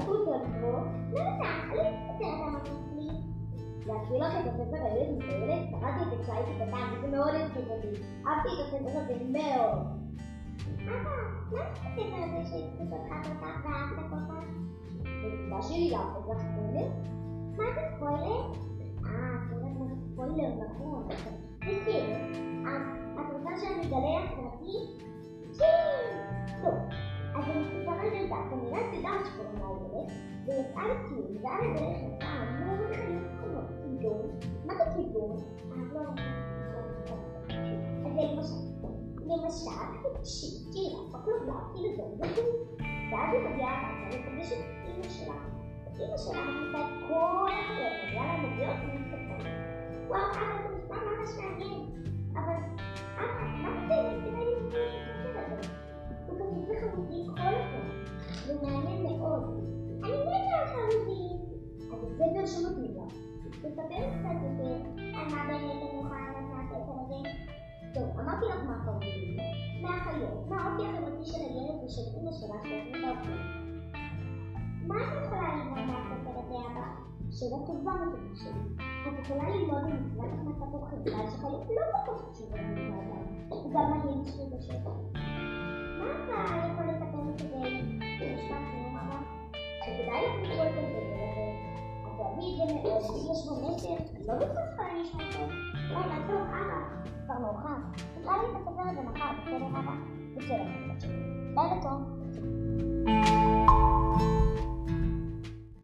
tu cuerpo, no sabes que te vas a la chula que te hace para ver mi pobre estaba que te cae y te da que me ore un poco a ti no se me lo que me ore Ajá, ¿no que te lo que se te toca a papá esta cosa? ¿Vas a ir. Ah, ¿tú eres un spoiler mejor? Sí, sí, 알지 나를 아무 생각도 기종 맞아 기종 아무런 Lei ma sa, lei ma sa che ci tira, ma quello là, io lo do, lo do, dai, lo diamo, lo diamo, מאוד. אני מתה על חמודים. אז הספר שמתאים לה. תספר קצת יותר על מה באמת אני יכולה לדעת מהספר הזה. טוב, אמרתי לך מה חמודים. מהחיות, מה האופי החברתי של הילד ושל אימא שלה שאוכלים את האופי. מה את יכולה ללמוד מהספר הזה הבא? שאלה טובה מצבי שלי. את יכולה ללמוד ממצוות הכנסת בגלל שחיות לא פחות חשובות מבני גם אני בשביל בשטח. את זה מאוד, יש בו מסר, לא בכל פעם לשמוע טוב. רגע, טוב, אבא, את הספר הזה מחר, בסדר אבא? בסדר, לילה טוב.